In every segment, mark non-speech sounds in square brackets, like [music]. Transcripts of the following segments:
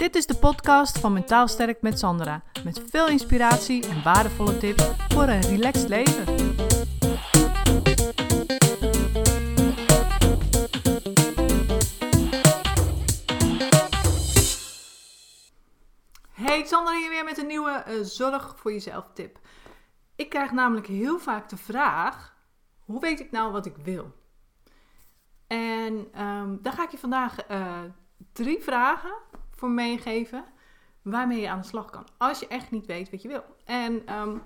Dit is de podcast van Mentaal Sterk met Sandra. Met veel inspiratie en waardevolle tips voor een relaxed leven. Hey, Sandra hier weer met een nieuwe eh, Zorg voor Jezelf tip. Ik krijg namelijk heel vaak de vraag: hoe weet ik nou wat ik wil? En ehm, daar ga ik je vandaag eh, drie vragen voor meegeven waarmee je aan de slag kan. Als je echt niet weet wat je wil. En ehm,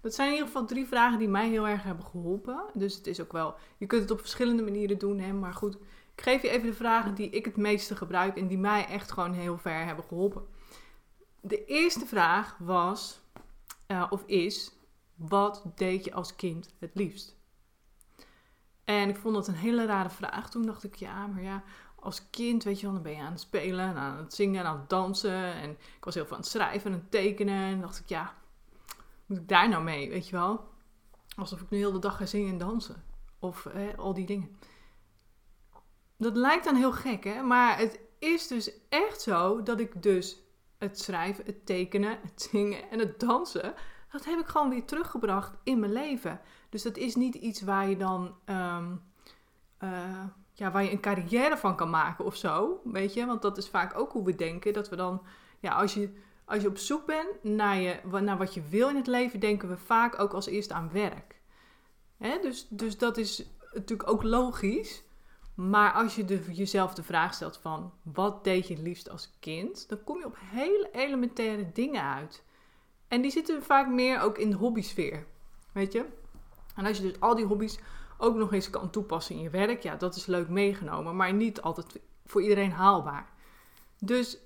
dat zijn in ieder geval drie vragen die mij heel erg hebben geholpen. Dus het is ook wel, je kunt het op verschillende manieren doen. Hè, maar goed, ik geef je even de vragen die ik het meeste gebruik en die mij echt gewoon heel ver hebben geholpen. De eerste vraag was, uh, of is, wat deed je als kind het liefst? En ik vond dat een hele rare vraag. Toen dacht ik, ja, maar ja, als kind, weet je wel, dan ben je aan het spelen, en aan het zingen, en aan het dansen. En ik was heel veel aan het schrijven en het tekenen. En dacht ik, ja, moet ik daar nou mee, weet je wel? Alsof ik nu heel de dag ga zingen en dansen. Of al die dingen. Dat lijkt dan heel gek, hè? Maar het is dus echt zo dat ik dus het schrijven, het tekenen, het zingen en het dansen... dat heb ik gewoon weer teruggebracht in mijn leven. Dus dat is niet iets waar je dan... Um, ja, waar je een carrière van kan maken of zo. Weet je, want dat is vaak ook hoe we denken. Dat we dan, ja, als je, als je op zoek bent naar, je, naar wat je wil in het leven, denken we vaak ook als eerste aan werk. Hè? Dus, dus dat is natuurlijk ook logisch. Maar als je de, jezelf de vraag stelt van wat deed je het liefst als kind, dan kom je op hele elementaire dingen uit. En die zitten vaak meer ook in de hobbysfeer. Weet je? En als je dus al die hobby's ook nog eens kan toepassen in je werk, ja, dat is leuk meegenomen, maar niet altijd voor iedereen haalbaar. Dus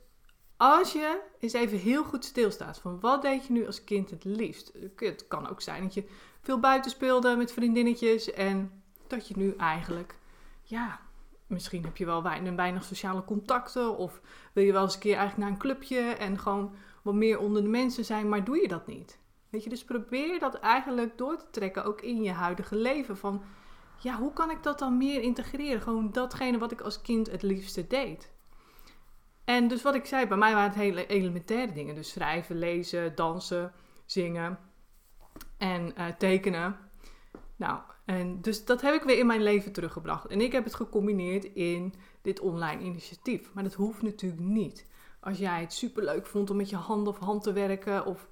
als je eens even heel goed stilstaat van wat deed je nu als kind het liefst? Het kan ook zijn dat je veel buiten speelde met vriendinnetjes en dat je nu eigenlijk, ja, misschien heb je wel weinig, weinig sociale contacten of wil je wel eens een keer eigenlijk naar een clubje en gewoon wat meer onder de mensen zijn, maar doe je dat niet? Weet je, dus probeer dat eigenlijk door te trekken ook in je huidige leven. Van ja, hoe kan ik dat dan meer integreren? Gewoon datgene wat ik als kind het liefste deed. En dus wat ik zei, bij mij waren het hele elementaire dingen. Dus schrijven, lezen, dansen, zingen en uh, tekenen. Nou, en dus dat heb ik weer in mijn leven teruggebracht. En ik heb het gecombineerd in dit online initiatief. Maar dat hoeft natuurlijk niet. Als jij het superleuk vond om met je hand of hand te werken, of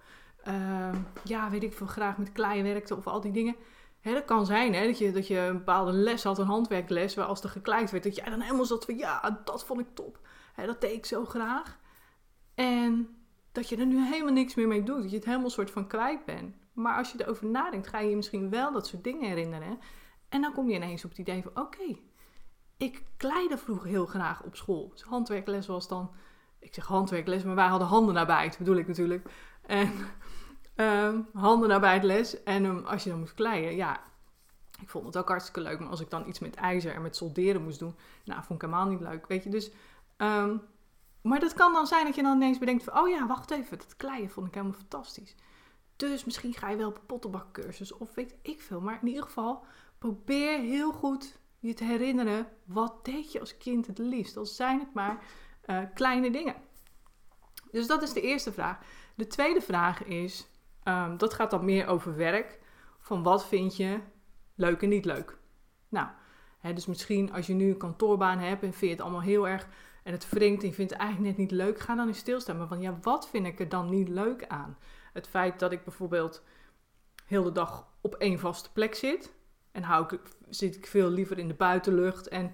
uh, ja, weet ik veel, graag met klei werkte, of al die dingen Hè, dat kan zijn hè, dat, je, dat je een bepaalde les had, een handwerkles, waar als er gekleid werd, dat jij dan helemaal zat van ja, dat vond ik top. Hè, dat deed ik zo graag. En dat je er nu helemaal niks meer mee doet, dat je het helemaal soort van kwijt bent. Maar als je erover nadenkt, ga je je misschien wel dat soort dingen herinneren. En dan kom je ineens op het idee van oké, ik kleide vroeger heel graag op school. Dus handwerkles was dan, ik zeg handwerkles, maar wij hadden handen nabij, dat bedoel ik natuurlijk. En Ehm, handen naar bij het les. En um, als je dan moest kleien, ja, ik vond het ook hartstikke leuk. Maar als ik dan iets met ijzer en met solderen moest doen, nou, vond ik helemaal niet leuk. Weet je, dus. Um, maar dat kan dan zijn dat je dan ineens bedenkt van, oh ja, wacht even, dat kleien vond ik helemaal fantastisch. Dus misschien ga je wel op een pottenbakcursus of weet ik veel. Maar in ieder geval, probeer heel goed je te herinneren, wat deed je als kind het liefst? Al zijn het maar uh, kleine dingen. Dus dat is de eerste vraag. De tweede vraag is, Um, dat gaat dan meer over werk. Van wat vind je leuk en niet leuk. Nou, hè, dus misschien als je nu een kantoorbaan hebt en vind je het allemaal heel erg en het wringt en je vindt het eigenlijk net niet leuk, ga dan eens stilstaan. Maar van ja, wat vind ik er dan niet leuk aan? Het feit dat ik bijvoorbeeld heel de dag op één vaste plek zit en hou ik, zit ik veel liever in de buitenlucht en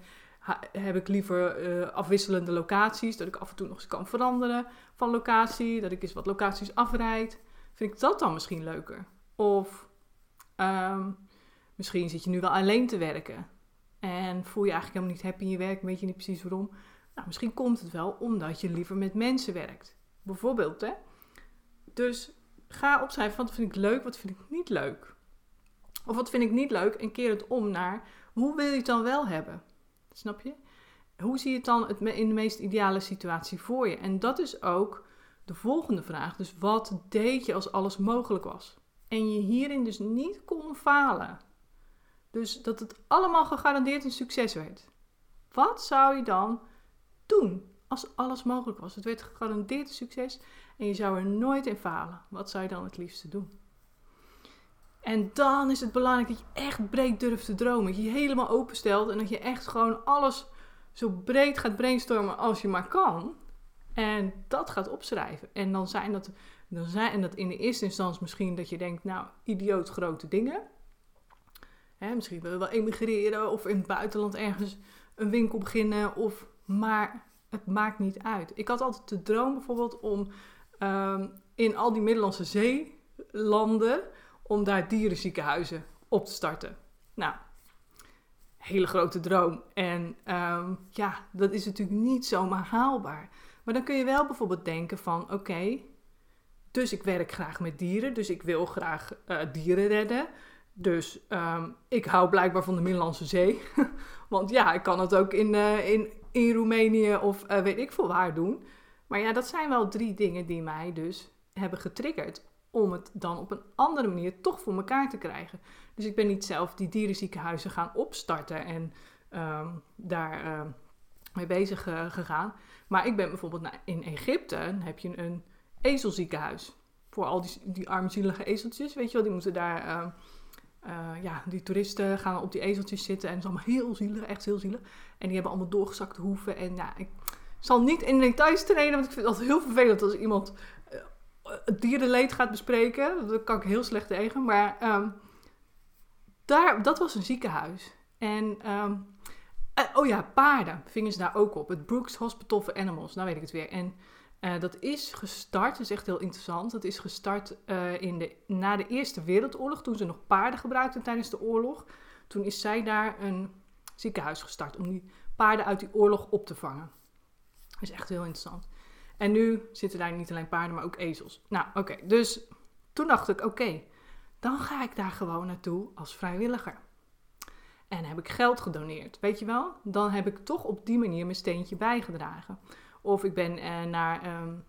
heb ik liever uh, afwisselende locaties, dat ik af en toe nog eens kan veranderen van locatie, dat ik eens wat locaties afrijd. Vind ik dat dan misschien leuker? Of um, misschien zit je nu wel alleen te werken. En voel je eigenlijk helemaal niet happy in je werk, weet je niet precies waarom. Nou, misschien komt het wel omdat je liever met mensen werkt. Bijvoorbeeld, hè. Dus ga opschrijven wat vind ik leuk, wat vind ik niet leuk. Of wat vind ik niet leuk en keer het om naar hoe wil je het dan wel hebben? Snap je? Hoe zie je het dan in de meest ideale situatie voor je? En dat is ook de volgende vraag. Dus wat deed je als alles mogelijk was? En je hierin dus niet kon falen. Dus dat het allemaal gegarandeerd een succes werd. Wat zou je dan doen als alles mogelijk was. Het werd gegarandeerd een succes en je zou er nooit in falen. Wat zou je dan het liefste doen? En dan is het belangrijk dat je echt breed durft te dromen. Dat je je helemaal openstelt en dat je echt gewoon alles zo breed gaat brainstormen als je maar kan. En dat gaat opschrijven. En dan zijn dat, dan zijn dat in de eerste instantie misschien dat je denkt, nou, idioot grote dingen. Hè, misschien wil je wel emigreren of in het buitenland ergens een winkel beginnen. Of, maar het maakt niet uit. Ik had altijd de droom bijvoorbeeld om ehm, in al die Middellandse zeelanden, om daar dierenziekenhuizen op te starten. Nou, hele grote droom. En ehm, ja, dat is natuurlijk niet zomaar haalbaar. Maar dan kun je wel bijvoorbeeld denken van, oké, dus ik werk graag met dieren, dus ik wil graag uh, dieren redden. Dus um, ik hou blijkbaar van de Middellandse Zee. [laughs] Want ja, ik kan het ook in, uh, in, in Roemenië of uh, weet ik veel waar doen. Maar ja, dat zijn wel drie dingen die mij dus hebben getriggerd om het dan op een andere manier toch voor elkaar te krijgen. Dus ik ben niet zelf die dierenziekenhuizen gaan opstarten en um, daar uh, mee bezig uh, gegaan. Maar ik ben bijvoorbeeld in Egypte, heb je een ezelziekenhuis. Voor al die, die armzielige ezeltjes, weet je wel, die moeten daar... Uh, uh, ja, die toeristen gaan op die ezeltjes zitten en het is allemaal heel zielig, echt heel zielig. En die hebben allemaal doorgezakte hoeven. En ja, ik zal niet in details treden, want ik vind altijd heel vervelend als iemand uh, het dierenleed gaat bespreken. Dat kan ik heel slecht tegen. Maar um, daar, dat was een ziekenhuis. En, um, uh, oh ja, paarden vingen ze daar ook op. Het Brooks Hospital for Animals, nou weet ik het weer. En uh, dat is gestart, dat is echt heel interessant. Dat is gestart uh, in de, na de Eerste Wereldoorlog, toen ze nog paarden gebruikten tijdens de oorlog. Toen is zij daar een ziekenhuis gestart om die paarden uit die oorlog op te vangen. Dat is echt heel interessant. En nu zitten daar niet alleen paarden, maar ook ezels. Nou, oké. Dus toen dacht ik, oké, dan ga ik daar gewoon naartoe als vrijwilliger. En heb ik geld gedoneerd, weet je wel? Dan heb ik toch op die manier mijn steentje bijgedragen. Of ik ben uh, naar um,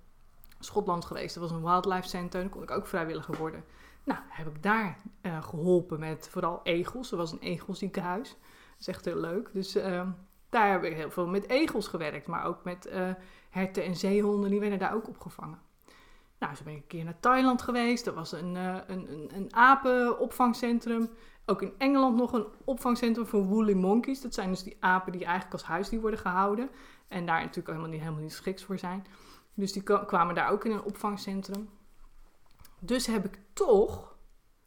Schotland geweest. Dat was een wildlife center. Dan kon ik ook vrijwilliger worden. Nou, heb ik daar uh, geholpen met vooral egels. Er was een egelziekenhuis. Dat is echt heel leuk. Dus uh, daar heb ik heel veel met egels gewerkt. Maar ook met uh, herten en zeehonden. Die werden daar ook opgevangen. Nou, zo ben ik een keer naar Thailand geweest. Dat was een, een, een, een apenopvangcentrum. Ook in Engeland nog een opvangcentrum voor woolly monkeys. Dat zijn dus die apen die eigenlijk als huisdier worden gehouden. En daar natuurlijk helemaal niet, helemaal niet geschikt voor zijn. Dus die kwamen daar ook in een opvangcentrum. Dus heb ik toch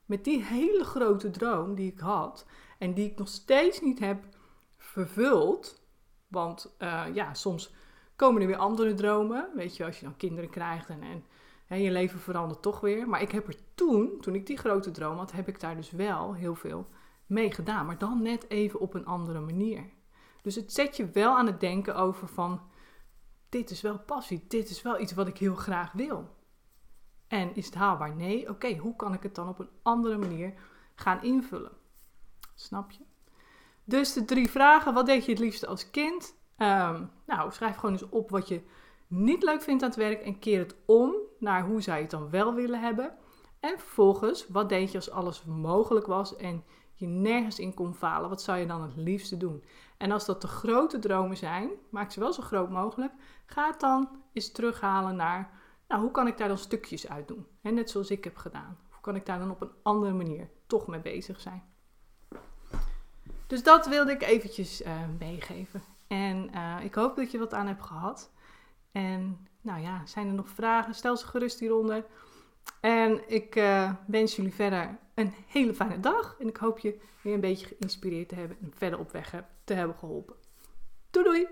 met die hele grote droom die ik had. En die ik nog steeds niet heb vervuld. Want uh, ja, soms komen er weer andere dromen. Weet je, als je dan kinderen krijgt en, en je leven verandert toch weer. Maar ik heb er toen, toen ik die grote droom had, heb ik daar dus wel heel veel mee gedaan. Maar dan net even op een andere manier. Dus het zet je wel aan het denken over van, dit is wel passie, dit is wel iets wat ik heel graag wil. En is het haalbaar? Nee. Oké, hoe kan ik het dan op een andere manier gaan invullen? Snap je? Dus de drie vragen. Wat deed je het liefste als kind? Um, nou, schrijf gewoon eens op wat je niet leuk vindt aan het werk en keer het om naar hoe je het dan wel willen hebben. En vervolgens, wat deed je als alles mogelijk was en je nergens in kon falen? Wat zou je dan het liefste doen? En als dat de grote dromen zijn, maak ze wel zo groot mogelijk. Ga het dan eens terughalen naar, nou, hoe kan ik daar dan stukjes uit doen? He, net zoals ik heb gedaan. Hoe kan ik daar dan op een andere manier toch mee bezig zijn? Dus dat wilde ik eventjes uh, meegeven. En uh, ik hoop dat je wat aan hebt gehad. En nou ja, zijn er nog vragen? Stel ze gerust hieronder. En ik uh, wens jullie verder een hele fijne dag. En ik hoop je weer een beetje geïnspireerd te hebben en verder op weg te hebben geholpen. Doei doei!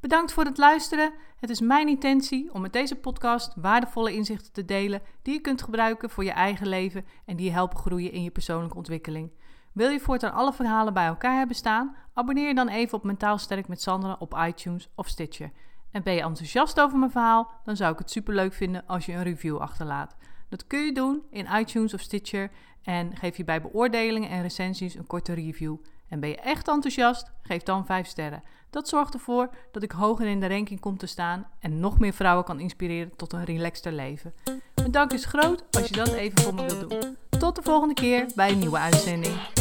Bedankt voor het luisteren. Het is mijn intentie om met deze podcast waardevolle inzichten te delen die je kunt gebruiken voor je eigen leven en die je helpen groeien in je persoonlijke ontwikkeling. Wil je voortaan alle verhalen bij elkaar hebben staan? Abonneer je dan even op Mentaal Sterk met Sandra op iTunes of Stitcher. En ben je enthousiast over mijn verhaal? Dan zou ik het superleuk vinden als je een review achterlaat. Dat kun je doen in iTunes of Stitcher en geef je bij beoordelingen en recensies een korte review. En ben je echt enthousiast? Geef dan 5 sterren. Dat zorgt ervoor dat ik hoger in de ranking kom te staan en nog meer vrouwen kan inspireren tot een relaxter leven. Mijn dank is groot als je dat even voor me wilt doen. Tot de volgende keer bij een nieuwe uitzending.